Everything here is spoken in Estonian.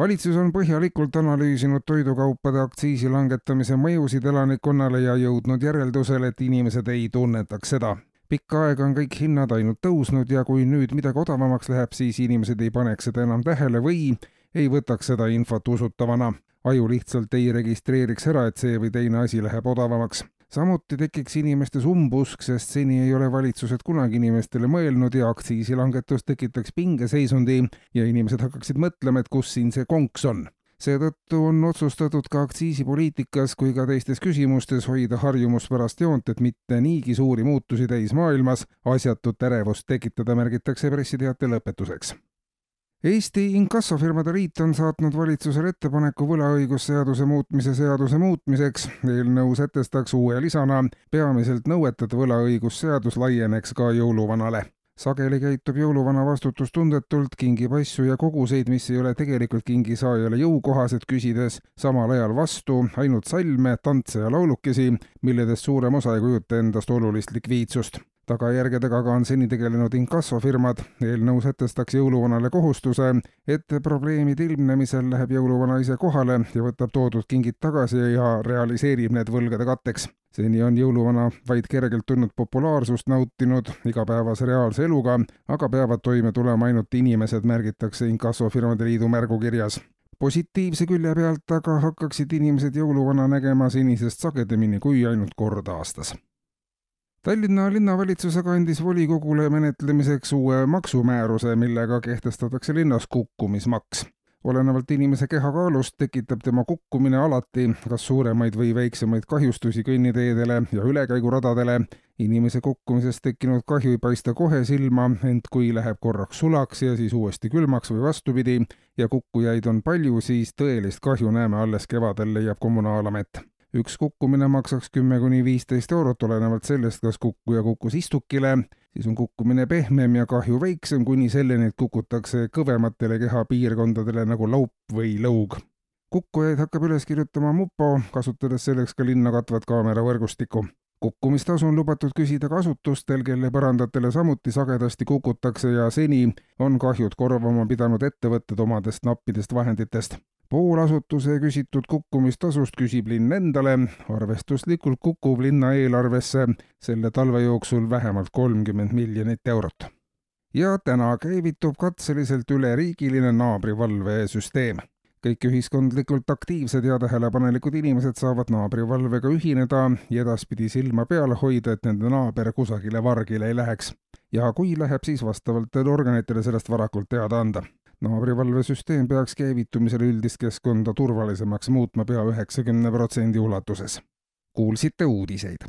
valitsus on põhjalikult analüüsinud toidukaupade aktsiisi langetamise mõjusid elanikkonnale ja jõudnud järeldusele, et inimesed ei tunnetaks seda. pikka aega on kõik hinnad ainult tõusnud ja kui nüüd midagi odavamaks läheb, siis inimesed ei paneks seda enam tähele või ei võtaks seda infot usutavana. aju lihtsalt ei registreeriks ära, et see või teine asi läheb odavamaks samuti tekiks inimestes umbusk, sest seni ei ole valitsused kunagi inimestele mõelnud ja aktsiisilangetus tekitaks pingeseisundi ja inimesed hakkaksid mõtlema, et kus siin see konks on. Seetõttu on otsustatud ka aktsiisipoliitikas kui ka teistes küsimustes hoida harjumuspärast joont, et mitte niigi suuri muutusi täis maailmas asjatut ärevust tekitada, märgitakse pressiteate lõpetuseks Eesti Inkassofirmade Liit on saatnud valitsusele ettepaneku võlaõigusseaduse muutmise seaduse muutmiseks. eelnõu sätestaks uue lisana peamiselt nõueteta võlaõigusseadus laieneks ka jõuluvanale. sageli käitub jõuluvana vastutustundetult, kingib asju ja koguseid, mis ei ole tegelikult kingisaajale jõukohased, küsides samal ajal vastu ainult salme, tantse ja laulukesi, milledest suurem osa ei kujuta endast olulist likviidsust tagajärgedega ka on seni tegelenud inkassofirmad. eelnõu sätestaks jõuluvanale kohustuse, et probleemide ilmnemisel läheb jõuluvana ise kohale ja võtab toodud kingid tagasi ja realiseerib need võlgade katteks. seni on jõuluvana vaid kergelt tulnud populaarsust nautinud igapäevase reaalse eluga, aga peavad toime tulema ainult inimesed, märgitakse Inkassofirmade Liidu märgukirjas positiivse külje pealt aga hakkaksid inimesed jõuluvana nägema senisest sagedamini kui ainult kord aastas Tallinna linnavalitsus aga andis volikogule menetlemiseks uue maksumääruse, millega kehtestatakse linnas kukkumismaks. olenevalt inimese kehakaalust tekitab tema kukkumine alati kas suuremaid või väiksemaid kahjustusi kõnniteedele ja ülekäiguradadele. inimese kukkumisest tekkinud kahju ei paista kohe silma, ent kui läheb korraks sulaks ja siis uuesti külmaks või vastupidi ja kukkujaid on palju, siis tõelist kahju näeme alles kevadel, leiab Kommunaalamet üks kukkumine maksaks kümme kuni viisteist eurot, olenevalt sellest, kas kukkuja kukkus istukile, siis on kukkumine pehmem ja kahju väiksem, kuni selleni, et kukutakse kõvematele kehapiirkondadele nagu laup või lõug. kukkujaid hakkab üles kirjutama mupo, kasutades selleks ka linna katvat kaameravõrgustikku. Kukkumistasu on lubatud küsida ka asutustel, kelle põrandatele samuti sagedasti kukutakse ja seni on kahjud korvama pidanud ettevõtted omadest nappidest vahenditest pool asutuse küsitud kukkumistasust küsib linn endale, arvestuslikult kukub linna eelarvesse selle talve jooksul vähemalt kolmkümmend miljonit eurot. ja täna käivitub katseliselt üleriigiline naabrivalvesüsteem. kõik ühiskondlikult aktiivsed ja tähelepanelikud inimesed saavad naabrivalvega ühineda ja edaspidi silma peal hoida, et nende naaber kusagile vargile ei läheks. ja kui läheb, siis vastavatele organitele sellest varakult teada anda naabrivalvesüsteem peaks käivitumisel üldist keskkonda turvalisemaks muutma pea üheksakümne protsendi ulatuses. kuulsite uudiseid